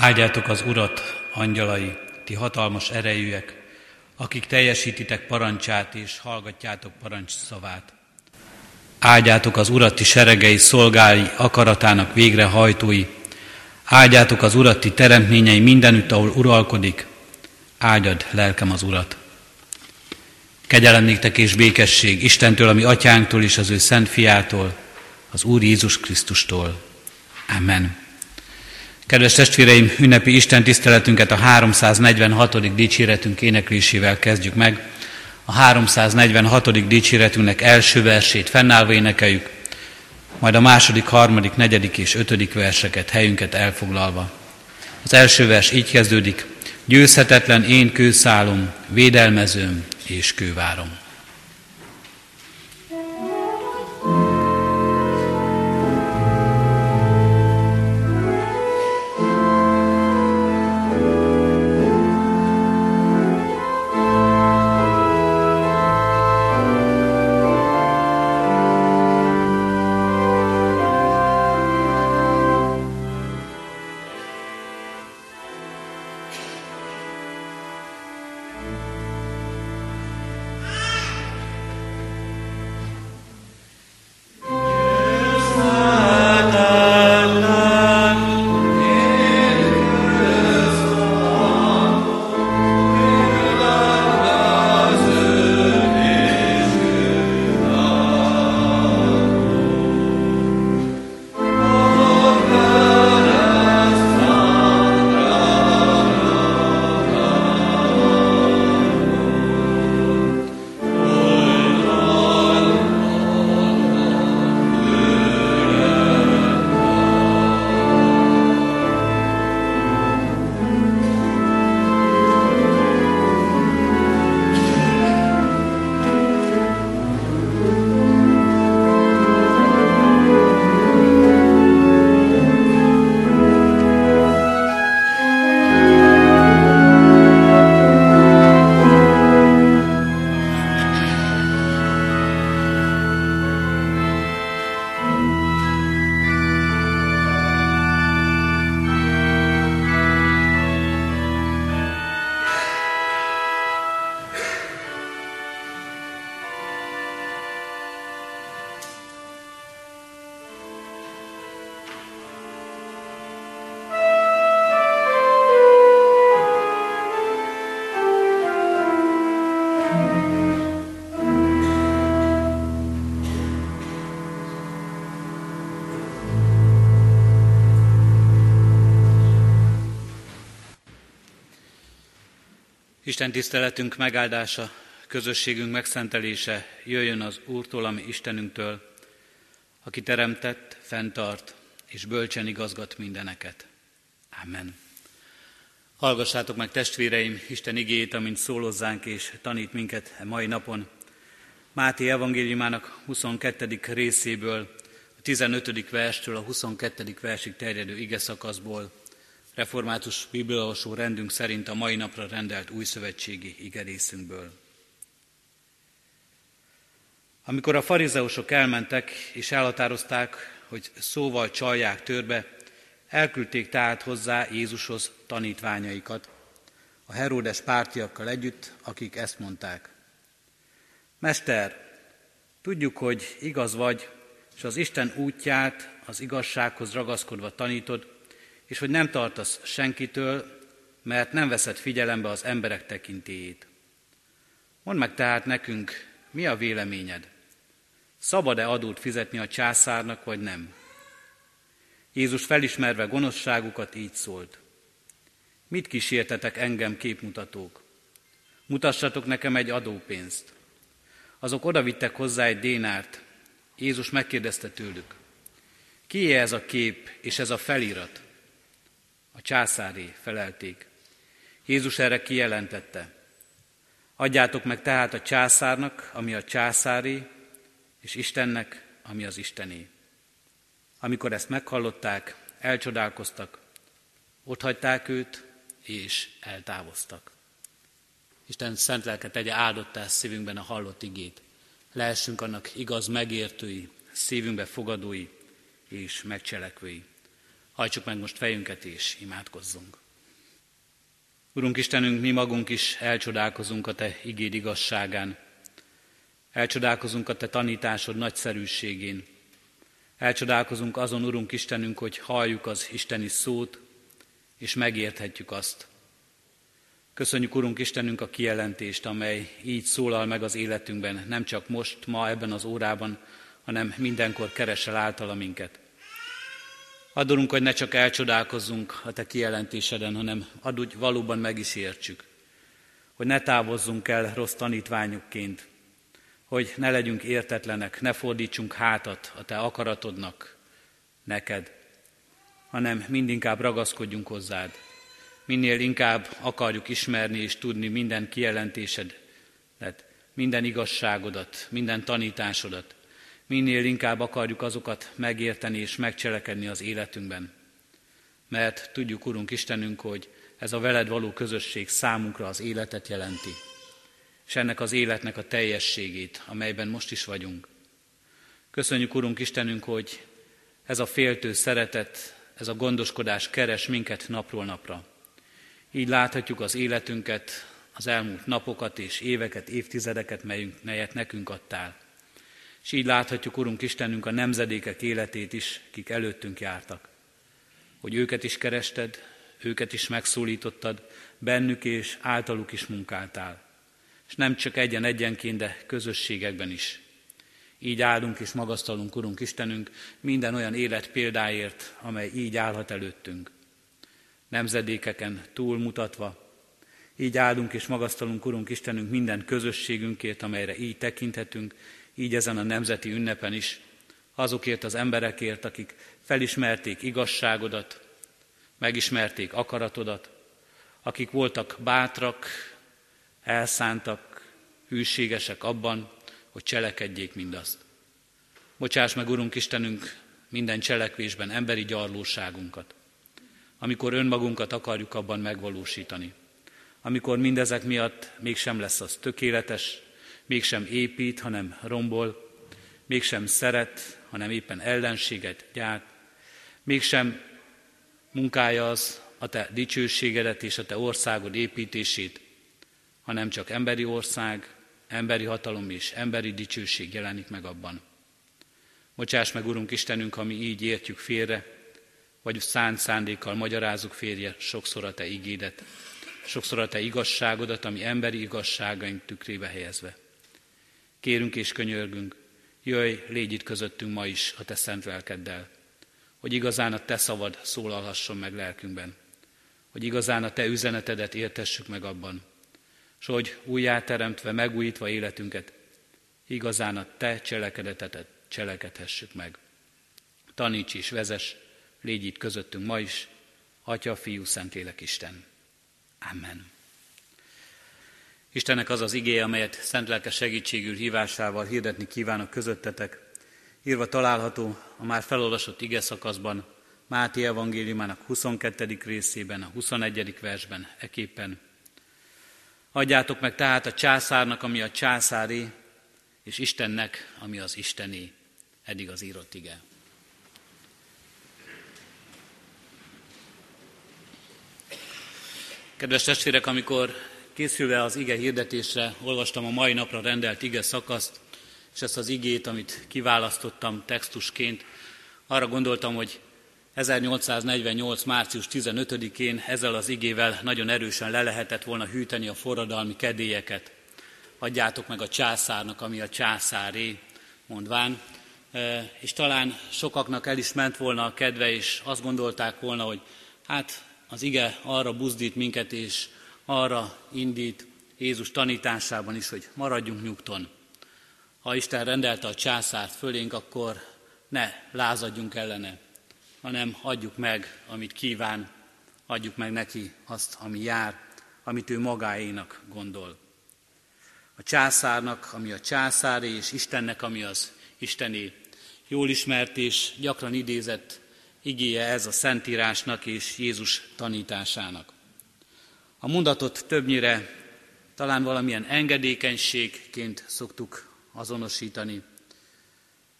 Áldjátok az Urat, angyalai, ti hatalmas erejűek, akik teljesítitek parancsát és hallgatjátok parancs szavát. Áldjátok az Urat, ti seregei szolgái, akaratának végrehajtói, áldjátok az Urat, ti teremtményei mindenütt, ahol uralkodik, áldjad lelkem az Urat. Kegyelem néktek és békesség Istentől, ami atyánktól és az ő szent fiától, az Úr Jézus Krisztustól. Amen. Kedves testvéreim, ünnepi Isten tiszteletünket a 346. dicséretünk éneklésével kezdjük meg. A 346. dicséretünknek első versét fennállva énekeljük, majd a második, harmadik, negyedik és ötödik verseket, helyünket elfoglalva. Az első vers így kezdődik, győzhetetlen én kőszálom, védelmezőm és kővárom. Isten tiszteletünk megáldása, közösségünk megszentelése jöjjön az Úrtól, ami Istenünktől, aki teremtett, fenntart és bölcsen igazgat mindeneket. Amen. Hallgassátok meg testvéreim Isten igét, amint szólozzánk és tanít minket a mai napon. Máté evangéliumának 22. részéből, a 15. verstől a 22. versig terjedő ige szakaszból, református bibliolvasó rendünk szerint a mai napra rendelt új szövetségi igerészünkből. Amikor a farizeusok elmentek és elhatározták, hogy szóval csalják törbe, elküldték tehát hozzá Jézushoz tanítványaikat, a Heródes pártiakkal együtt, akik ezt mondták. Mester, tudjuk, hogy igaz vagy, és az Isten útját az igazsághoz ragaszkodva tanítod, és hogy nem tartasz senkitől, mert nem veszed figyelembe az emberek tekintélyét. Mondd meg tehát nekünk, mi a véleményed? Szabad-e adót fizetni a császárnak, vagy nem? Jézus felismerve gonoszságukat így szólt. Mit kísértetek engem képmutatók? Mutassatok nekem egy adópénzt. Azok odavittek hozzá egy dénárt. Jézus megkérdezte tőlük. Ki ez a kép és ez a felirat? A császári felelték. Jézus erre kijelentette. Adjátok meg tehát a császárnak, ami a császári, és Istennek, ami az Istené. Amikor ezt meghallották, elcsodálkoztak, otthagyták őt, és eltávoztak. Isten szent lelke tegye áldottá szívünkben a hallott igét. Lehessünk annak igaz megértői, szívünkbe fogadói és megcselekvői. Hajtsuk meg most fejünket és imádkozzunk. Urunk Istenünk, mi magunk is elcsodálkozunk a Te igéd igazságán. Elcsodálkozunk a Te tanításod nagyszerűségén. Elcsodálkozunk azon, Urunk Istenünk, hogy halljuk az Isteni szót, és megérthetjük azt. Köszönjük, Urunk Istenünk, a kijelentést, amely így szólal meg az életünkben, nem csak most, ma, ebben az órában, hanem mindenkor keresel általa minket. Adorunk, hogy ne csak elcsodálkozzunk a Te kijelentéseden, hanem add úgy valóban meg is értsük. Hogy ne távozzunk el rossz tanítványukként, hogy ne legyünk értetlenek, ne fordítsunk hátat a Te akaratodnak, neked, hanem mindinkább ragaszkodjunk hozzád. Minél inkább akarjuk ismerni és tudni minden kijelentésedet, minden igazságodat, minden tanításodat, minél inkább akarjuk azokat megérteni és megcselekedni az életünkben. Mert tudjuk, Urunk Istenünk, hogy ez a veled való közösség számunkra az életet jelenti, és ennek az életnek a teljességét, amelyben most is vagyunk. Köszönjük, Urunk Istenünk, hogy ez a féltő szeretet, ez a gondoskodás keres minket napról napra. Így láthatjuk az életünket, az elmúlt napokat és éveket, évtizedeket, melyet nekünk adtál. És így láthatjuk, Urunk Istenünk, a nemzedékek életét is, kik előttünk jártak. Hogy őket is kerested, őket is megszólítottad, bennük és általuk is munkáltál. És nem csak egyen-egyenként, de közösségekben is. Így áldunk és magasztalunk, Urunk Istenünk, minden olyan élet példáért, amely így állhat előttünk. Nemzedékeken túlmutatva, így áldunk és magasztalunk, Urunk Istenünk, minden közösségünkért, amelyre így tekinthetünk, így ezen a nemzeti ünnepen is, azokért az emberekért, akik felismerték igazságodat, megismerték akaratodat, akik voltak bátrak, elszántak, hűségesek abban, hogy cselekedjék mindazt. Bocsáss meg, Urunk Istenünk, minden cselekvésben emberi gyarlóságunkat, amikor önmagunkat akarjuk abban megvalósítani, amikor mindezek miatt mégsem lesz az tökéletes, mégsem épít, hanem rombol, mégsem szeret, hanem éppen ellenséget gyárt, mégsem munkája az a te dicsőségedet és a te országod építését, hanem csak emberi ország, emberi hatalom és emberi dicsőség jelenik meg abban. Bocsáss meg, Urunk Istenünk, ha mi így értjük félre, vagy szánt szándékkal magyarázunk férje sokszor a Te igédet, sokszor a Te igazságodat, ami emberi igazságaink tükrébe helyezve. Kérünk és könyörgünk, jöjj, légy itt közöttünk ma is a Te szent lelkeddel, hogy igazán a Te szavad szólalhasson meg lelkünkben, hogy igazán a Te üzenetedet értessük meg abban, és hogy újjáteremtve, megújítva életünket, igazán a Te cselekedetetet cselekedhessük meg. Taníts és vezes, légy itt közöttünk ma is, Atya, Fiú, Szentlélek Isten. Amen. Istennek az az igéje, amelyet szent lelke segítségül hívásával hirdetni kívánok közöttetek, írva található a már felolvasott ige szakaszban, Máté evangéliumának 22. részében, a 21. versben, eképpen. Adjátok meg tehát a császárnak, ami a császári, és Istennek, ami az Istené. Eddig az írott ige. Kedves testvérek, amikor Készülve az ige hirdetésre olvastam a mai napra rendelt ige szakaszt, és ezt az igét, amit kiválasztottam textusként, arra gondoltam, hogy 1848. március 15-én ezzel az igével nagyon erősen le lehetett volna hűteni a forradalmi kedélyeket. Adjátok meg a császárnak, ami a császáré, mondván. E, és talán sokaknak el is ment volna a kedve, és azt gondolták volna, hogy hát az ige arra buzdít minket, és arra indít Jézus tanításában is, hogy maradjunk nyugton. Ha Isten rendelte a császárt fölénk, akkor ne lázadjunk ellene, hanem adjuk meg, amit kíván, adjuk meg neki azt, ami jár, amit ő magáénak gondol. A császárnak, ami a császáré, és Istennek, ami az Istené. Jól ismert és gyakran idézett igéje ez a Szentírásnak és Jézus tanításának. A mondatot többnyire talán valamilyen engedékenységként szoktuk azonosítani.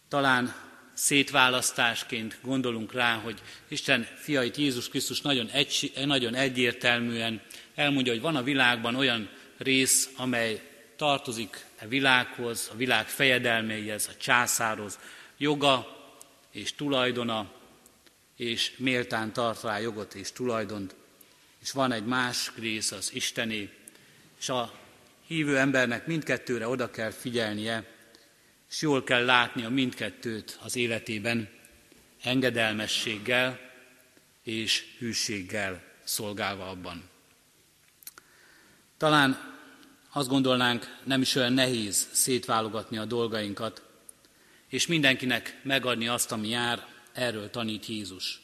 Talán szétválasztásként gondolunk rá, hogy Isten fiait Jézus Krisztus nagyon, egy, nagyon egyértelműen elmondja, hogy van a világban olyan rész, amely tartozik a világhoz, a világ fejedelmeihez, a császárhoz, joga és tulajdona, és méltán tart rá jogot és tulajdont, és van egy más rész, az Istené, és a hívő embernek mindkettőre oda kell figyelnie, és jól kell látnia mindkettőt az életében, engedelmességgel és hűséggel szolgálva abban. Talán azt gondolnánk, nem is olyan nehéz szétválogatni a dolgainkat, és mindenkinek megadni azt, ami jár, erről tanít Jézus.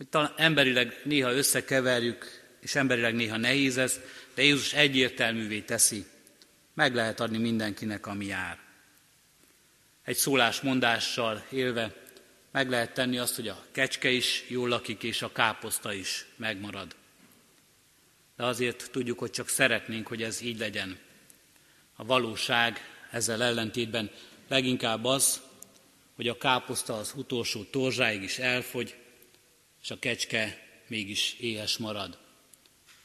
Hogy talán emberileg néha összekeverjük, és emberileg néha nehéz ez, de Jézus egyértelművé teszi, meg lehet adni mindenkinek, ami jár. Egy szólásmondással élve meg lehet tenni azt, hogy a kecske is jól lakik, és a káposzta is megmarad. De azért tudjuk, hogy csak szeretnénk, hogy ez így legyen. A valóság ezzel ellentétben leginkább az, hogy a káposzta az utolsó torzsáig is elfogy, és a kecske mégis éhes marad.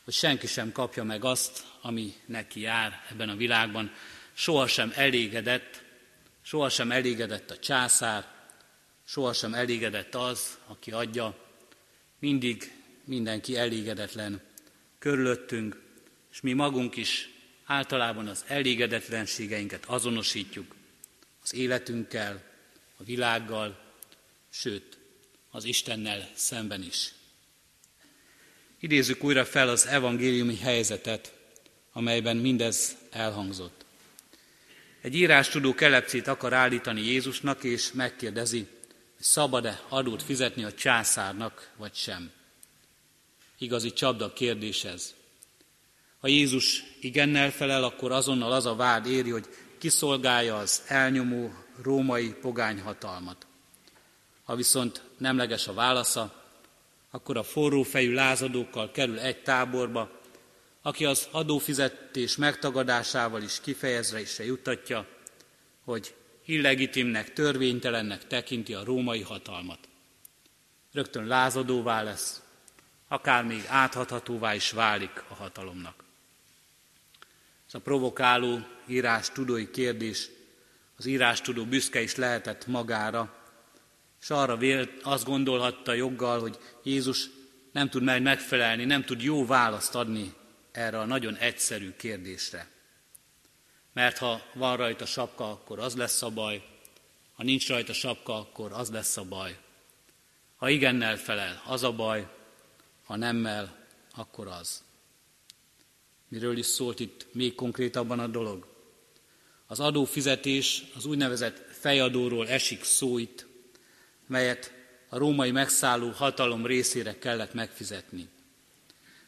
Hogy senki sem kapja meg azt, ami neki jár ebben a világban. Sohasem elégedett, sohasem elégedett a császár, sohasem elégedett az, aki adja. Mindig mindenki elégedetlen körülöttünk, és mi magunk is általában az elégedetlenségeinket azonosítjuk az életünkkel, a világgal, sőt, az Istennel szemben is. Idézzük újra fel az evangéliumi helyzetet, amelyben mindez elhangzott. Egy írástudó kelepcét akar állítani Jézusnak, és megkérdezi, hogy szabad-e adót fizetni a császárnak, vagy sem. Igazi csapda kérdés ez. Ha Jézus igennel felel, akkor azonnal az a vád éri, hogy kiszolgálja az elnyomó római pogányhatalmat. Ha viszont nemleges a válasza, akkor a forró fejű lázadókkal kerül egy táborba, aki az adófizetés megtagadásával is kifejezre is juttatja, hogy illegitimnek, törvénytelennek tekinti a római hatalmat. Rögtön lázadóvá lesz, akár még áthathatóvá is válik a hatalomnak. Ez a provokáló írás tudói kérdés, az írás tudó büszke is lehetett magára, és arra vélt, azt gondolhatta joggal, hogy Jézus nem tud majd megfelelni, nem tud jó választ adni erre a nagyon egyszerű kérdésre. Mert ha van rajta sapka, akkor az lesz a baj, ha nincs rajta sapka, akkor az lesz a baj. Ha igennel felel, az a baj, ha nemmel, akkor az. Miről is szólt itt még konkrétabban a dolog? Az adófizetés, az úgynevezett fejadóról esik szó itt, melyet a római megszálló hatalom részére kellett megfizetni.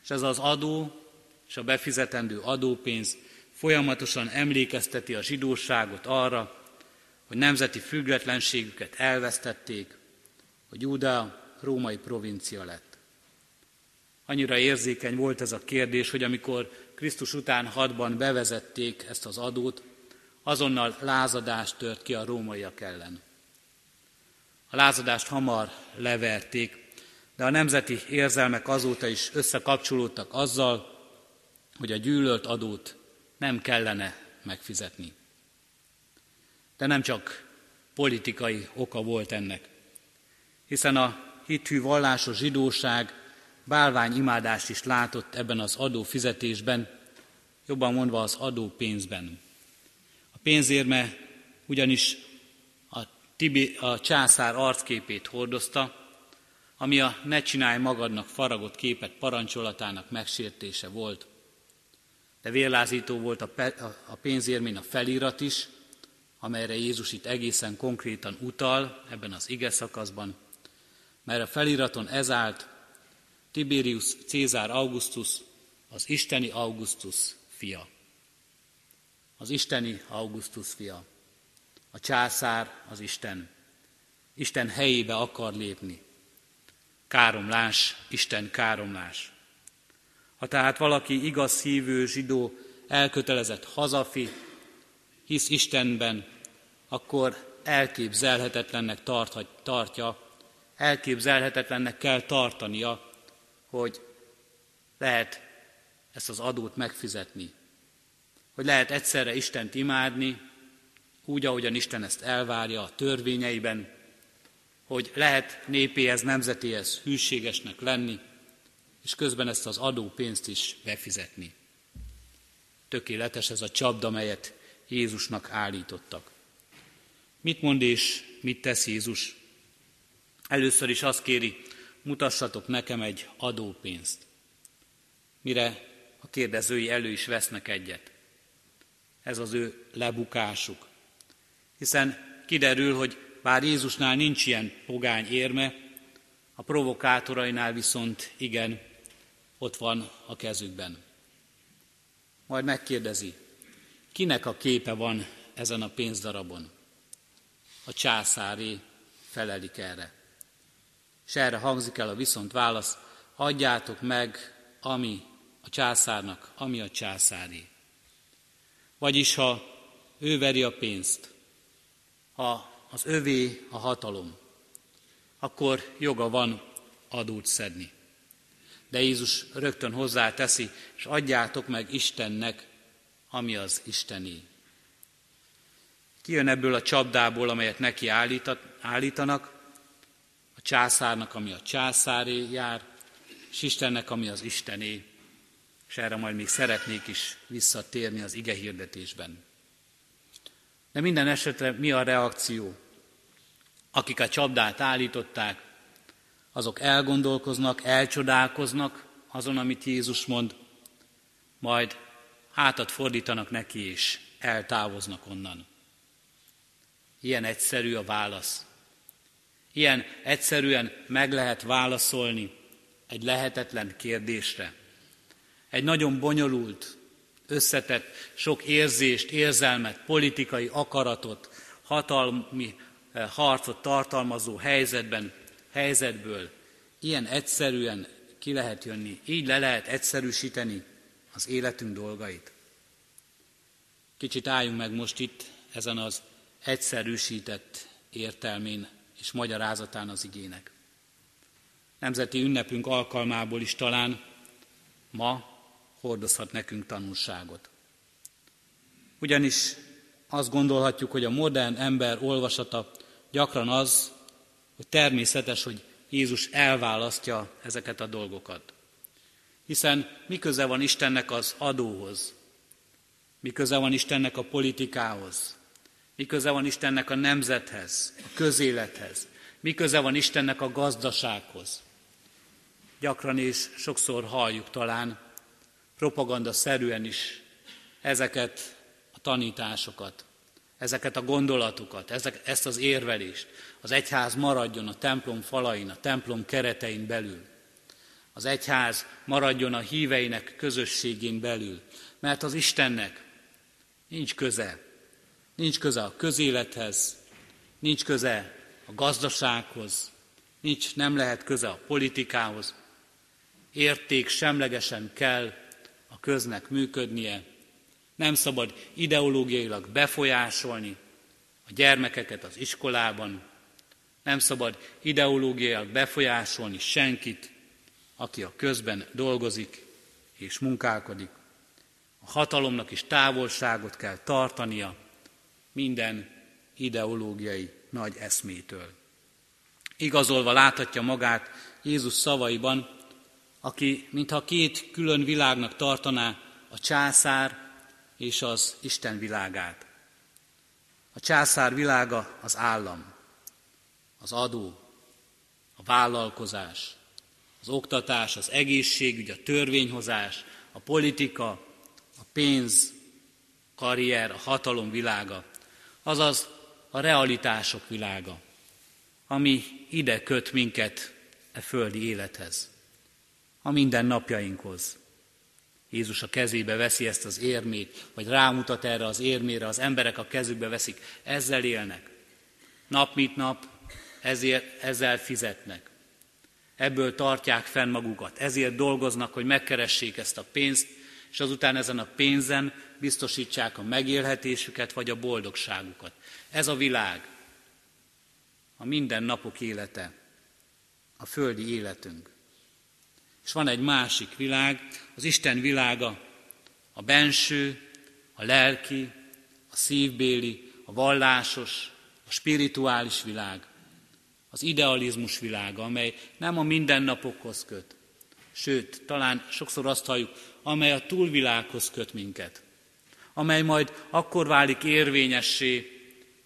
És ez az adó és a befizetendő adópénz folyamatosan emlékezteti a zsidóságot arra, hogy nemzeti függetlenségüket elvesztették, hogy Júda római provincia lett. Annyira érzékeny volt ez a kérdés, hogy amikor Krisztus után hadban bevezették ezt az adót, azonnal lázadás tört ki a rómaiak ellen. Lázadást hamar leverték, de a nemzeti érzelmek azóta is összekapcsolódtak azzal, hogy a gyűlölt adót nem kellene megfizetni. De nem csak politikai oka volt ennek, hiszen a hithű vallásos zsidóság bálványimádást is látott ebben az adófizetésben, jobban mondva az adópénzben. A pénzérme ugyanis Tibi, a császár arcképét hordozta, ami a ne csinálj magadnak faragott képet parancsolatának megsértése volt. De vérlázító volt a, pe, a a felirat is, amelyre Jézus itt egészen konkrétan utal ebben az ige szakaszban, mert a feliraton ez állt, Tiberius Cézár Augustus, az isteni Augustus fia. Az isteni Augustus fia. A császár az Isten. Isten helyébe akar lépni. Káromlás, Isten káromlás. Ha tehát valaki igaz hívő zsidó elkötelezett hazafi, hisz Istenben, akkor elképzelhetetlennek tarthat, tartja, elképzelhetetlennek kell tartania, hogy lehet ezt az adót megfizetni. Hogy lehet egyszerre Istent imádni, úgy, ahogyan Isten ezt elvárja a törvényeiben, hogy lehet népéhez, nemzetéhez hűségesnek lenni, és közben ezt az adópénzt is befizetni. Tökéletes ez a csapda, melyet Jézusnak állítottak. Mit mond és mit tesz Jézus? Először is azt kéri, mutassatok nekem egy adópénzt. Mire a kérdezői elő is vesznek egyet. Ez az ő lebukásuk. Hiszen kiderül, hogy bár Jézusnál nincs ilyen pogány érme, a provokátorainál viszont igen, ott van a kezükben. Majd megkérdezi, kinek a képe van ezen a pénzdarabon? A császáré felelik erre. És erre hangzik el a viszont válasz, adjátok meg, ami a császárnak, ami a császári. Vagyis, ha ő veri a pénzt, ha az övé a hatalom, akkor joga van adót szedni. De Jézus rögtön hozzá teszi, és adjátok meg Istennek, ami az Istené. Kijön ebből a csapdából, amelyet neki állítanak, a császárnak, ami a császáré jár, és Istennek, ami az Istené és erre majd még szeretnék is visszatérni az ige hirdetésben. De minden esetre mi a reakció? Akik a csapdát állították, azok elgondolkoznak, elcsodálkoznak azon, amit Jézus mond, majd hátat fordítanak neki, és eltávoznak onnan. Ilyen egyszerű a válasz. Ilyen egyszerűen meg lehet válaszolni egy lehetetlen kérdésre egy nagyon bonyolult, összetett, sok érzést, érzelmet, politikai akaratot, hatalmi eh, harcot tartalmazó helyzetben, helyzetből ilyen egyszerűen ki lehet jönni, így le lehet egyszerűsíteni az életünk dolgait. Kicsit álljunk meg most itt ezen az egyszerűsített értelmén és magyarázatán az igének. Nemzeti ünnepünk alkalmából is talán ma hordozhat nekünk tanulságot. Ugyanis azt gondolhatjuk, hogy a modern ember olvasata gyakran az, hogy természetes, hogy Jézus elválasztja ezeket a dolgokat. Hiszen mi van Istennek az adóhoz? Mi van Istennek a politikához? Mi van Istennek a nemzethez, a közélethez? Mi van Istennek a gazdasághoz? Gyakran és sokszor halljuk talán, propaganda szerűen is ezeket a tanításokat, ezeket a gondolatokat, ezek, ezt az érvelést. Az egyház maradjon a templom falain, a templom keretein belül. Az egyház maradjon a híveinek közösségén belül, mert az Istennek nincs köze. Nincs köze a közélethez, nincs köze a gazdasághoz, nincs, nem lehet köze a politikához. Érték semlegesen kell a köznek működnie, nem szabad ideológiailag befolyásolni a gyermekeket az iskolában, nem szabad ideológiailag befolyásolni senkit, aki a közben dolgozik és munkálkodik. A hatalomnak is távolságot kell tartania minden ideológiai nagy eszmétől. Igazolva láthatja magát Jézus szavaiban, aki mintha két külön világnak tartaná a császár és az Isten világát. A császár világa az állam, az adó, a vállalkozás, az oktatás, az egészségügy, a törvényhozás, a politika, a pénz, karrier, a hatalom világa, azaz a realitások világa, ami ide köt minket e földi élethez a mindennapjainkhoz. Jézus a kezébe veszi ezt az érmét, vagy rámutat erre az érmére, az emberek a kezükbe veszik, ezzel élnek. Nap mint nap ezért, ezzel fizetnek. Ebből tartják fenn magukat, ezért dolgoznak, hogy megkeressék ezt a pénzt, és azután ezen a pénzen biztosítsák a megélhetésüket vagy a boldogságukat. Ez a világ, a mindennapok élete, a földi életünk. És van egy másik világ, az Isten világa, a benső, a lelki, a szívbéli, a vallásos, a spirituális világ, az idealizmus világa, amely nem a mindennapokhoz köt, sőt, talán sokszor azt halljuk, amely a túlvilághoz köt minket, amely majd akkor válik érvényessé,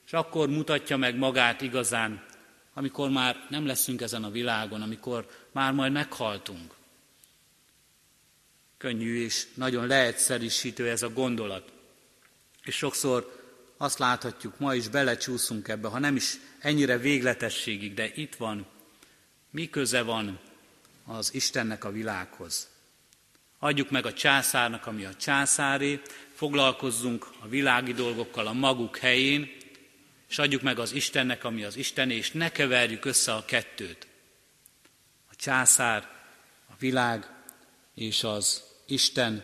és akkor mutatja meg magát igazán, amikor már nem leszünk ezen a világon, amikor már majd meghaltunk. Könnyű és nagyon leegyszerűsítő ez a gondolat. És sokszor azt láthatjuk, ma is belecsúszunk ebbe, ha nem is ennyire végletességig, de itt van, mi köze van az Istennek a világhoz. Adjuk meg a császárnak, ami a császáré, foglalkozzunk a világi dolgokkal a maguk helyén, és adjuk meg az Istennek, ami az Istené, és ne keverjük össze a kettőt. A császár, a világ és az Isten,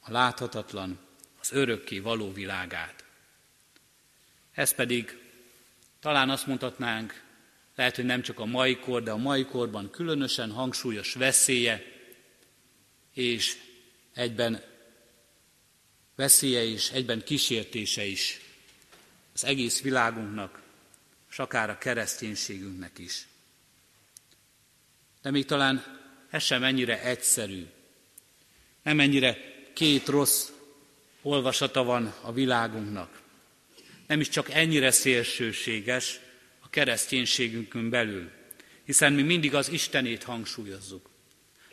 a láthatatlan, az örökké való világát. Ez pedig talán azt mondhatnánk, lehet, hogy nem csak a mai kor, de a mai korban különösen hangsúlyos veszélye, és egyben veszélye és egyben kísértése is az egész világunknak, és akár a kereszténységünknek is. De még talán ez sem ennyire egyszerű. Nem ennyire két rossz olvasata van a világunknak. Nem is csak ennyire szélsőséges a kereszténységünkön belül, hiszen mi mindig az Istenét hangsúlyozzuk.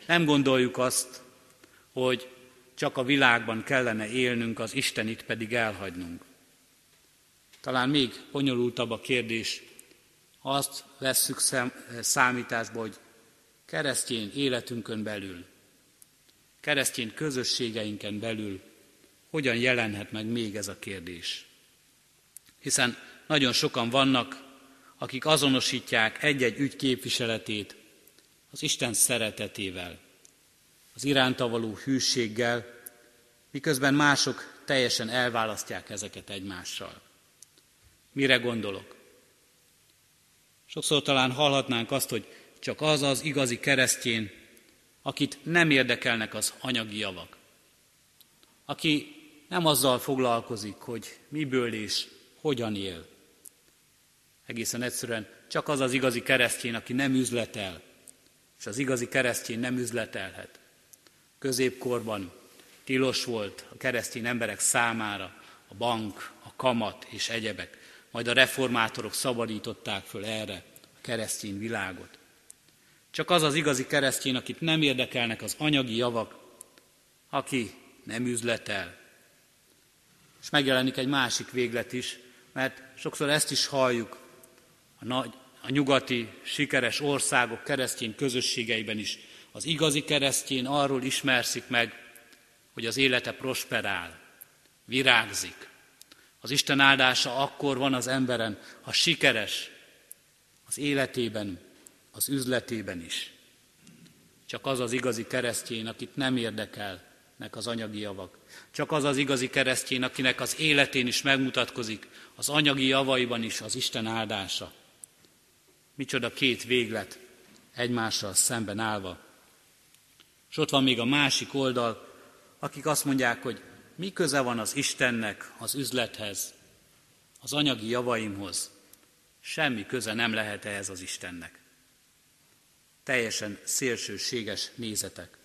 Nem gondoljuk azt, hogy csak a világban kellene élnünk, az Istenit pedig elhagynunk. Talán még bonyolultabb a kérdés, ha azt vesszük számításba, hogy keresztény életünkön belül, keresztény közösségeinken belül hogyan jelenhet meg még ez a kérdés. Hiszen nagyon sokan vannak, akik azonosítják egy-egy ügy képviseletét az Isten szeretetével, az iránta való hűséggel, miközben mások teljesen elválasztják ezeket egymással. Mire gondolok? Sokszor talán hallhatnánk azt, hogy csak az az igazi keresztjén, akit nem érdekelnek az anyagi javak. Aki nem azzal foglalkozik, hogy miből és hogyan él. Egészen egyszerűen csak az az igazi keresztjén, aki nem üzletel, és az igazi keresztjén nem üzletelhet. Középkorban tilos volt a keresztény emberek számára a bank, a kamat és egyebek. Majd a reformátorok szabadították föl erre a keresztény világot. Csak az az igazi keresztény, akit nem érdekelnek az anyagi javak, aki nem üzletel. És megjelenik egy másik véglet is, mert sokszor ezt is halljuk a, nagy, a nyugati sikeres országok keresztény közösségeiben is. Az igazi keresztény arról ismerszik meg, hogy az élete prosperál, virágzik. Az Isten áldása akkor van az emberen, ha sikeres az életében, az üzletében is. Csak az az igazi keresztény, akit nem érdekelnek az anyagi javak. Csak az az igazi keresztény, akinek az életén is megmutatkozik, az anyagi javaiban is az Isten áldása. Micsoda két véglet egymással szemben állva. És ott van még a másik oldal, akik azt mondják, hogy mi köze van az Istennek az üzlethez, az anyagi javaimhoz. Semmi köze nem lehet ehhez az Istennek. Teljesen szélsőséges nézetek.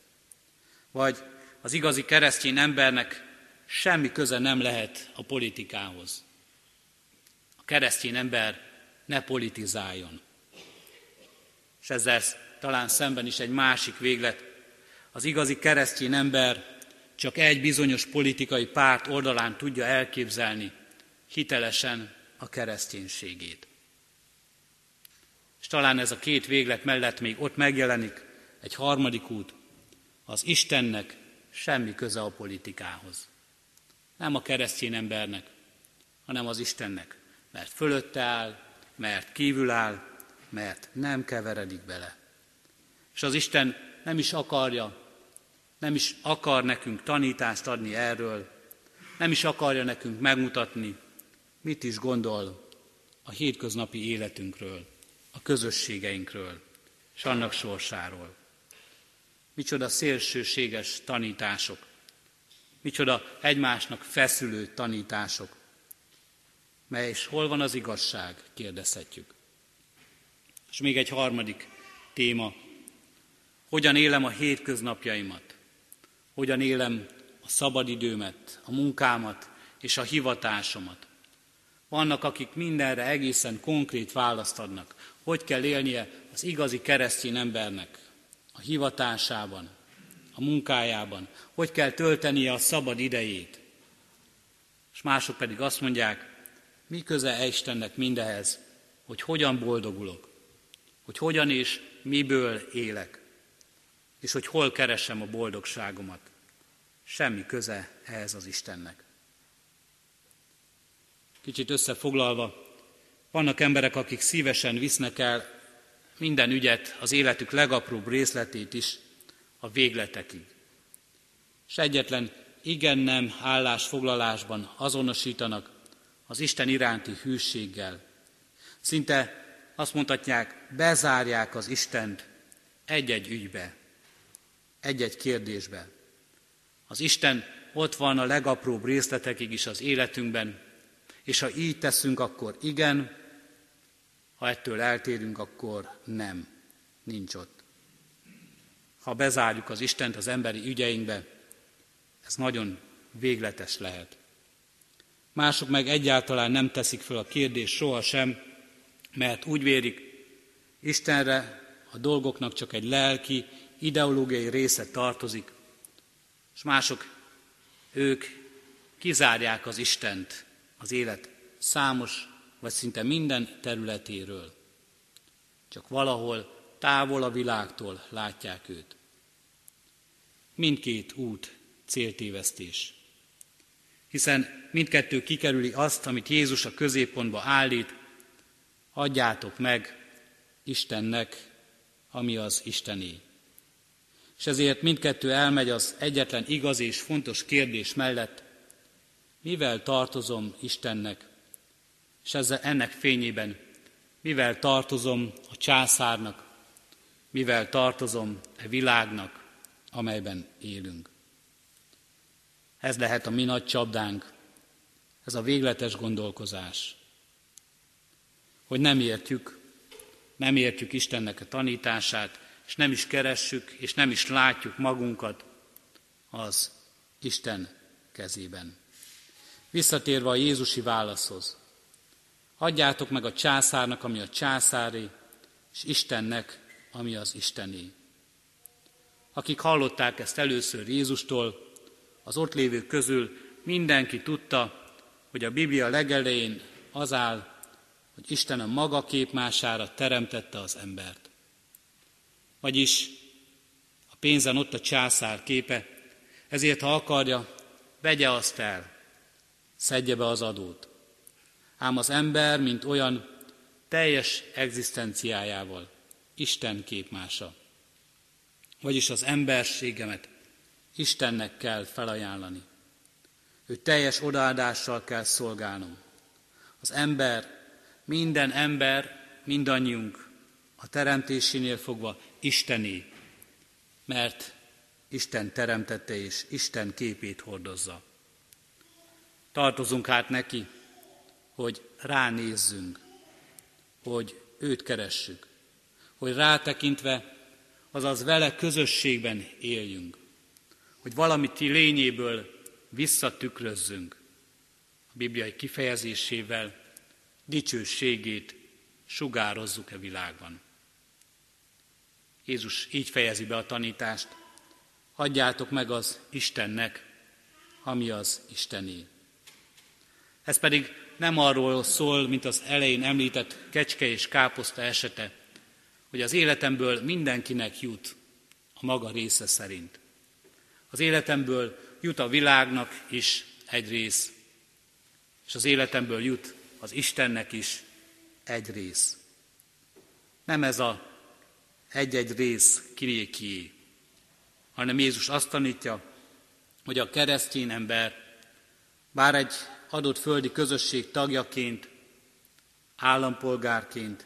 Vagy az igazi keresztény embernek semmi köze nem lehet a politikához. A keresztény ember ne politizáljon. És ezzel talán szemben is egy másik véglet. Az igazi keresztény ember csak egy bizonyos politikai párt oldalán tudja elképzelni hitelesen a kereszténységét. És talán ez a két véglet mellett még ott megjelenik egy harmadik út, az Istennek semmi köze a politikához. Nem a keresztény embernek, hanem az Istennek, mert fölötte áll, mert kívül áll, mert nem keveredik bele. És az Isten nem is akarja, nem is akar nekünk tanítást adni erről, nem is akarja nekünk megmutatni, mit is gondol a hétköznapi életünkről, a közösségeinkről, és annak sorsáról. Micsoda szélsőséges tanítások, micsoda egymásnak feszülő tanítások, mely és hol van az igazság, kérdezhetjük. És még egy harmadik téma, hogyan élem a hétköznapjaimat, hogyan élem a szabadidőmet, a munkámat és a hivatásomat. Vannak, akik mindenre egészen konkrét választ adnak. Hogy kell élnie az igazi keresztény embernek a hivatásában, a munkájában, hogy kell töltenie a szabad idejét. És mások pedig azt mondják, mi köze Istennek mindehez, hogy hogyan boldogulok, hogy hogyan és miből élek, és hogy hol keresem a boldogságomat. Semmi köze ehhez az Istennek. Kicsit összefoglalva, vannak emberek, akik szívesen visznek el minden ügyet, az életük legapróbb részletét is a végletekig. És egyetlen igen-nem állásfoglalásban azonosítanak az Isten iránti hűséggel. Szinte azt mondhatják, bezárják az Istent egy-egy ügybe, egy-egy kérdésbe. Az Isten ott van a legapróbb részletekig is az életünkben, és ha így teszünk, akkor igen, ha ettől eltérünk, akkor nem, nincs ott. Ha bezárjuk az Istent az emberi ügyeinkbe, ez nagyon végletes lehet. Mások meg egyáltalán nem teszik fel a kérdést sohasem, mert úgy vérik, Istenre a dolgoknak csak egy lelki, ideológiai része tartozik, és mások, ők kizárják az Istent az élet számos vagy szinte minden területéről. Csak valahol távol a világtól látják őt. Mindkét út céltévesztés. Hiszen mindkettő kikerüli azt, amit Jézus a középpontba állít, adjátok meg Istennek, ami az Istené. És ezért mindkettő elmegy az egyetlen igaz és fontos kérdés mellett, mivel tartozom Istennek, és ezzel ennek fényében mivel tartozom a császárnak, mivel tartozom a világnak, amelyben élünk. Ez lehet a mi nagy csapdánk, ez a végletes gondolkozás. Hogy nem értjük, nem értjük Istennek a tanítását, és nem is keressük, és nem is látjuk magunkat az Isten kezében. Visszatérve a Jézusi válaszhoz, Adjátok meg a császárnak, ami a császári, és Istennek, ami az Istené. Akik hallották ezt először Jézustól, az ott lévők közül mindenki tudta, hogy a Biblia legelején az áll, hogy Isten a maga képmására teremtette az embert. Vagyis a pénzen ott a császár képe, ezért ha akarja, vegye azt el, szedje be az adót ám az ember, mint olyan teljes egzisztenciájával, Isten képmása. Vagyis az emberségemet Istennek kell felajánlani. Ő teljes odaadással kell szolgálnom. Az ember, minden ember, mindannyiunk a teremtésénél fogva Istené, mert Isten teremtette és Isten képét hordozza. Tartozunk hát neki, hogy ránézzünk, hogy őt keressük, hogy rátekintve, azaz vele közösségben éljünk, hogy valamit lényéből visszatükrözzünk a bibliai kifejezésével, dicsőségét sugározzuk e világban. Jézus így fejezi be a tanítást, adjátok meg az Istennek, ami az Istené. Ez pedig nem arról szól, mint az elején említett kecske és káposzta esete, hogy az életemből mindenkinek jut a maga része szerint. Az életemből jut a világnak is egy rész, és az életemből jut az Istennek is egy rész. Nem ez a egy-egy rész kirékié, hanem Jézus azt tanítja, hogy a keresztény ember, bár egy adott földi közösség tagjaként állampolgárként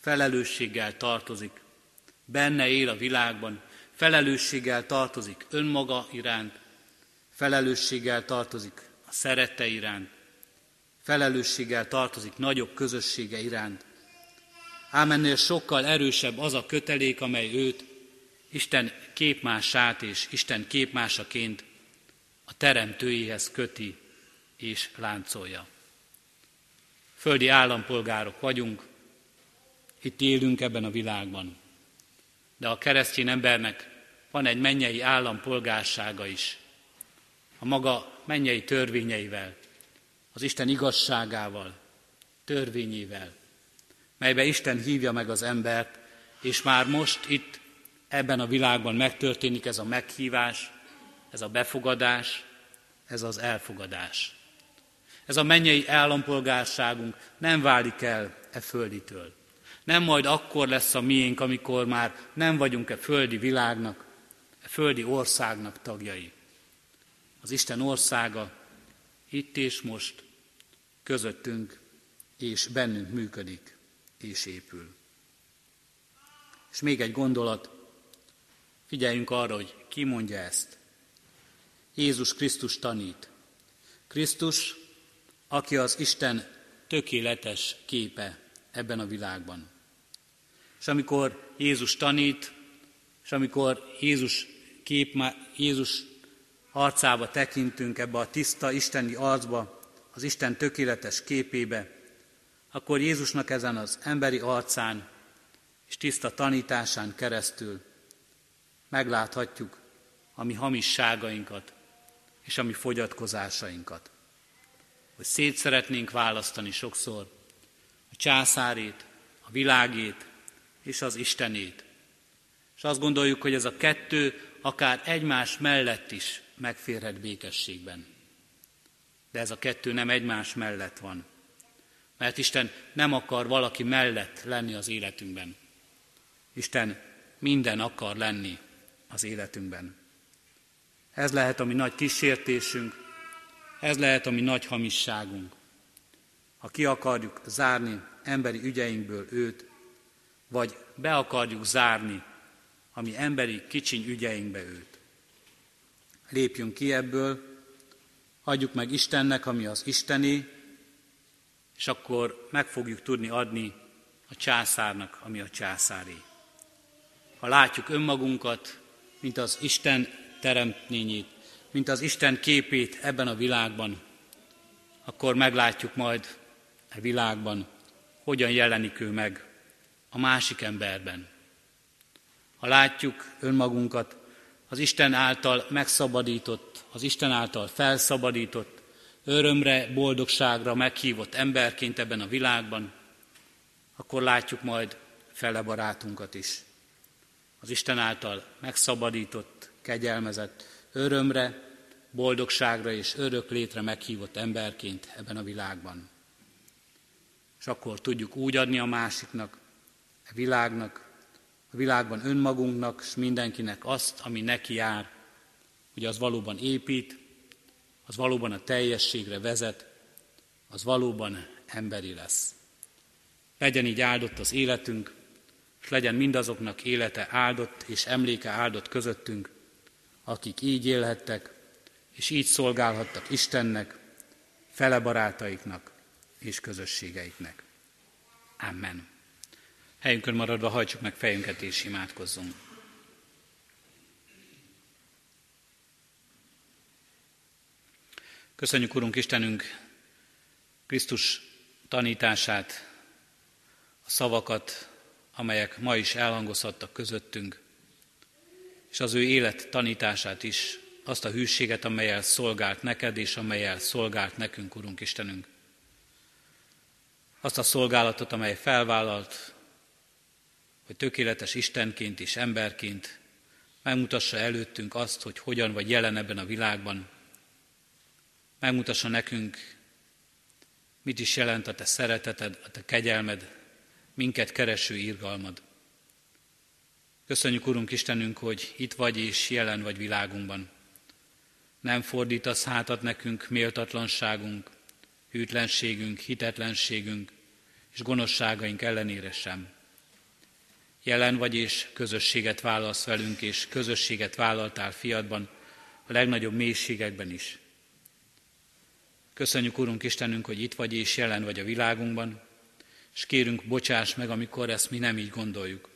felelősséggel tartozik, benne él a világban, felelősséggel tartozik önmaga iránt, felelősséggel tartozik a szerette iránt, felelősséggel tartozik nagyobb közössége iránt. Ám ennél sokkal erősebb az a kötelék, amely őt Isten képmását és Isten képmásaként a teremtőjéhez köti és láncolja. Földi állampolgárok vagyunk, itt élünk ebben a világban. De a keresztény embernek van egy mennyei állampolgársága is. A maga mennyei törvényeivel, az Isten igazságával, törvényével, melybe Isten hívja meg az embert, és már most itt ebben a világban megtörténik ez a meghívás, ez a befogadás, ez az elfogadás. Ez a mennyei állampolgárságunk nem válik el e földitől. Nem majd akkor lesz a miénk, amikor már nem vagyunk e földi világnak, e földi országnak tagjai. Az Isten országa itt és most közöttünk és bennünk működik és épül. És még egy gondolat, figyeljünk arra, hogy ki mondja ezt. Jézus Krisztus tanít. Krisztus, aki az Isten tökéletes képe ebben a világban. És amikor Jézus tanít, és amikor Jézus, kép, Jézus arcába tekintünk ebbe a tiszta isteni arcba, az Isten tökéletes képébe, akkor Jézusnak ezen az emberi arcán és tiszta tanításán keresztül megláthatjuk a mi hamisságainkat és a mi fogyatkozásainkat. Hogy szét szeretnénk választani sokszor a császárét, a világét és az Istenét. És azt gondoljuk, hogy ez a kettő akár egymás mellett is megférhet békességben. De ez a kettő nem egymás mellett van. Mert Isten nem akar valaki mellett lenni az életünkben. Isten minden akar lenni az életünkben. Ez lehet a mi nagy kísértésünk, ez lehet a mi nagy hamisságunk. Ha ki akarjuk zárni emberi ügyeinkből őt, vagy be akarjuk zárni a mi emberi kicsiny ügyeinkbe őt. Lépjünk ki ebből, adjuk meg Istennek, ami az Isteni, és akkor meg fogjuk tudni adni a császárnak, ami a császári. Ha látjuk önmagunkat, mint az Isten teremtményét, mint az Isten képét ebben a világban, akkor meglátjuk majd a e világban, hogyan jelenik ő meg a másik emberben. Ha látjuk önmagunkat az Isten által megszabadított, az Isten által felszabadított, örömre, boldogságra meghívott emberként ebben a világban, akkor látjuk majd fele barátunkat is. Az Isten által megszabadított, kegyelmezett, örömre, boldogságra és örök létre meghívott emberként ebben a világban. És akkor tudjuk úgy adni a másiknak, a világnak, a világban önmagunknak, és mindenkinek azt, ami neki jár, hogy az valóban épít, az valóban a teljességre vezet, az valóban emberi lesz. Legyen így áldott az életünk, és legyen mindazoknak élete áldott és emléke áldott közöttünk, akik így élhettek, és így szolgálhattak Istennek, fele barátaiknak és közösségeiknek. Amen. Helyünkön maradva hajtsuk meg fejünket és imádkozzunk. Köszönjük, Urunk Istenünk, Krisztus tanítását, a szavakat, amelyek ma is elhangozhattak közöttünk, és az ő élet tanítását is, azt a hűséget, amelyel szolgált neked, és amelyel szolgált nekünk, Urunk Istenünk. Azt a szolgálatot, amely felvállalt, hogy tökéletes Istenként és emberként megmutassa előttünk azt, hogy hogyan vagy jelen ebben a világban, megmutassa nekünk, mit is jelent a te szereteted, a te kegyelmed, minket kereső irgalmad. Köszönjük, Urunk Istenünk, hogy itt vagy és jelen vagy világunkban. Nem fordítasz hátat nekünk méltatlanságunk, hűtlenségünk, hitetlenségünk és gonoszságaink ellenére sem. Jelen vagy és közösséget vállalsz velünk, és közösséget vállaltál fiadban, a legnagyobb mélységekben is. Köszönjük, Urunk Istenünk, hogy itt vagy és jelen vagy a világunkban, és kérünk, bocsáss meg, amikor ezt mi nem így gondoljuk.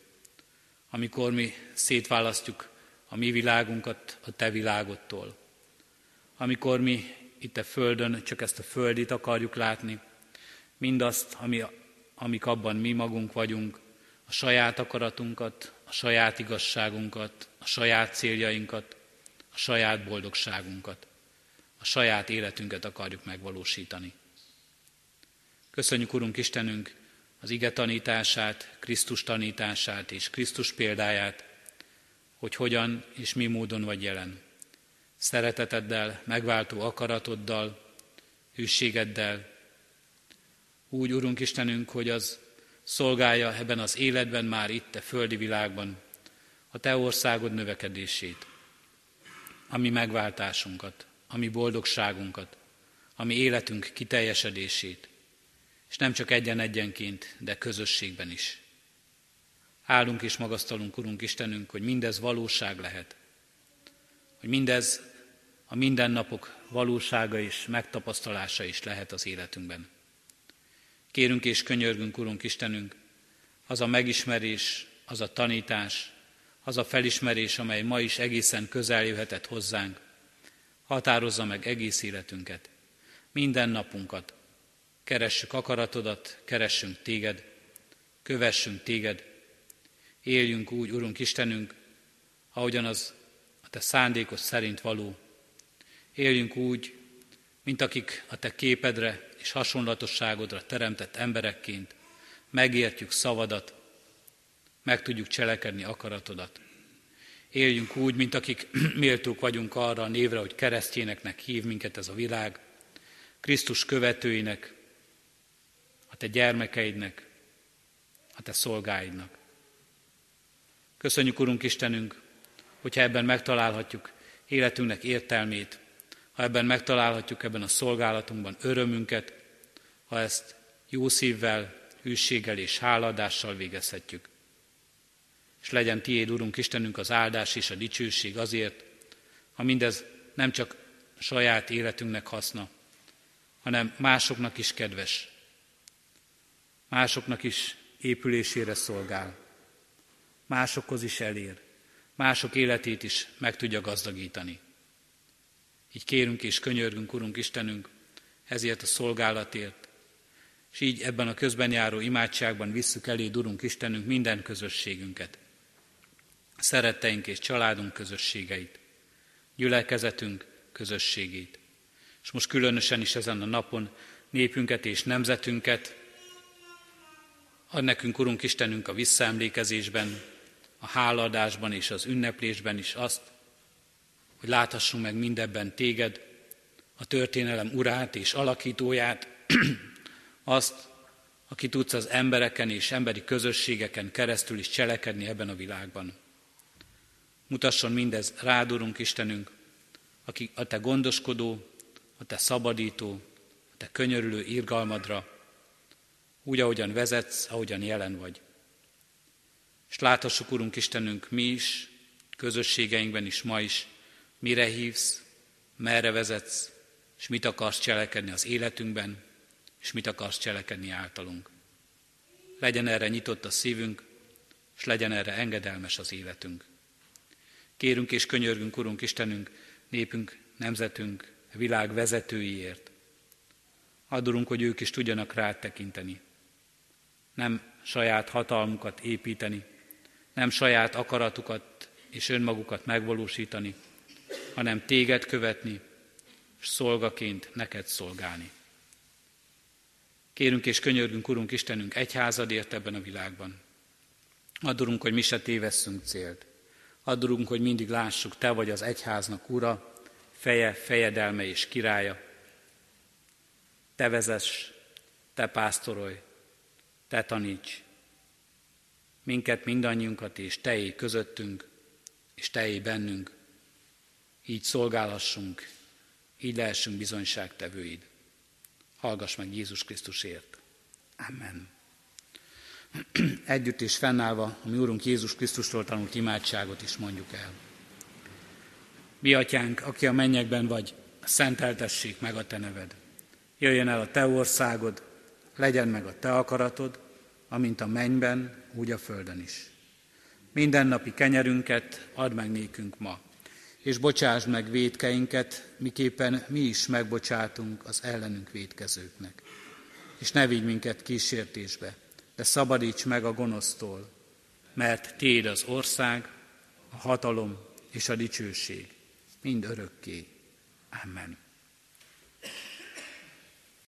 Amikor mi szétválasztjuk a mi világunkat a te világodtól. Amikor mi itt a Földön csak ezt a Földit akarjuk látni, mindazt, ami, amik abban mi magunk vagyunk, a saját akaratunkat, a saját igazságunkat, a saját céljainkat, a saját boldogságunkat, a saját életünket akarjuk megvalósítani. Köszönjük, Urunk Istenünk, az ige tanítását, Krisztus tanítását és Krisztus példáját, hogy hogyan és mi módon vagy jelen. Szereteteddel, megváltó akaratoddal, hűségeddel. Úgy, Urunk Istenünk, hogy az szolgálja ebben az életben már itt, a földi világban, a Te országod növekedését, a mi megváltásunkat, a mi boldogságunkat, a mi életünk kiteljesedését, és nem csak egyen-egyenként, de közösségben is. Állunk és magasztalunk, Urunk Istenünk, hogy mindez valóság lehet, hogy mindez a mindennapok valósága és megtapasztalása is lehet az életünkben. Kérünk és könyörgünk, Urunk Istenünk, az a megismerés, az a tanítás, az a felismerés, amely ma is egészen közel jöhetett hozzánk, határozza meg egész életünket, minden napunkat. Keressük akaratodat, keressünk téged, kövessünk téged, éljünk úgy, Urunk Istenünk, ahogyan az a te szándékos szerint való. Éljünk úgy, mint akik a te képedre és hasonlatosságodra teremtett emberekként megértjük szavadat, meg tudjuk cselekedni akaratodat. Éljünk úgy, mint akik méltók vagyunk arra a névre, hogy keresztjéneknek hív minket ez a világ, Krisztus követőinek, a te gyermekeidnek, a te szolgáidnak. Köszönjük, Urunk Istenünk, hogyha ebben megtalálhatjuk életünknek értelmét, ha ebben megtalálhatjuk ebben a szolgálatunkban örömünket, ha ezt jó szívvel, hűséggel és háladással végezhetjük. És legyen tiéd, Urunk Istenünk, az áldás és a dicsőség azért, ha mindez nem csak saját életünknek haszna, hanem másoknak is kedves, másoknak is épülésére szolgál, másokhoz is elér, mások életét is meg tudja gazdagítani. Így kérünk és könyörgünk, Urunk Istenünk, ezért a szolgálatért, és így ebben a közben járó imádságban visszük elé, Urunk Istenünk, minden közösségünket, szeretteink és családunk közösségeit, gyülekezetünk közösségét. És most különösen is ezen a napon népünket és nemzetünket, ad nekünk, Urunk Istenünk, a visszaemlékezésben, a háladásban és az ünneplésben is azt, hogy láthassunk meg mindebben téged, a történelem urát és alakítóját, azt, aki tudsz az embereken és emberi közösségeken keresztül is cselekedni ebben a világban. Mutasson mindez rád, Urunk Istenünk, aki a Te gondoskodó, a Te szabadító, a Te könyörülő irgalmadra, úgy, ahogyan vezetsz, ahogyan jelen vagy. És láthassuk, Urunk Istenünk, mi is, közösségeinkben is, ma is, mire hívsz, merre vezetsz, és mit akarsz cselekedni az életünkben, és mit akarsz cselekedni általunk. Legyen erre nyitott a szívünk, és legyen erre engedelmes az életünk. Kérünk és könyörgünk, Urunk Istenünk, népünk, nemzetünk, világ vezetőiért. Adorunk, hogy ők is tudjanak rád tekinteni. Nem saját hatalmukat építeni, nem saját akaratukat és önmagukat megvalósítani, hanem téged követni, és szolgaként neked szolgálni. Kérünk és könyörgünk, Urunk Istenünk, egyházadért ebben a világban. Adorunk, hogy mi se tévesszünk célt. Adorunk, hogy mindig lássuk, Te vagy az egyháznak ura, feje, fejedelme és királya. Te vezess, Te pásztorolj, Te taníts. Minket, mindannyiunkat és Teé közöttünk, és Teé bennünk. Így szolgálhassunk, így lehessünk bizonyságtevőid. Hallgass meg Jézus Krisztusért. Amen. Együtt és fennállva a mi Úrunk Jézus Krisztustól tanult imádságot is mondjuk el. Mi atyánk, aki a mennyekben vagy, szenteltessék meg a te neved. Jöjjön el a te országod, legyen meg a te akaratod, amint a mennyben, úgy a földön is. Mindennapi kenyerünket add meg nékünk ma, és bocsásd meg védkeinket, miképpen mi is megbocsátunk az ellenünk védkezőknek. És ne vigy minket kísértésbe, de szabadíts meg a gonosztól, mert Téd az ország, a hatalom és a dicsőség, mind örökké. Amen.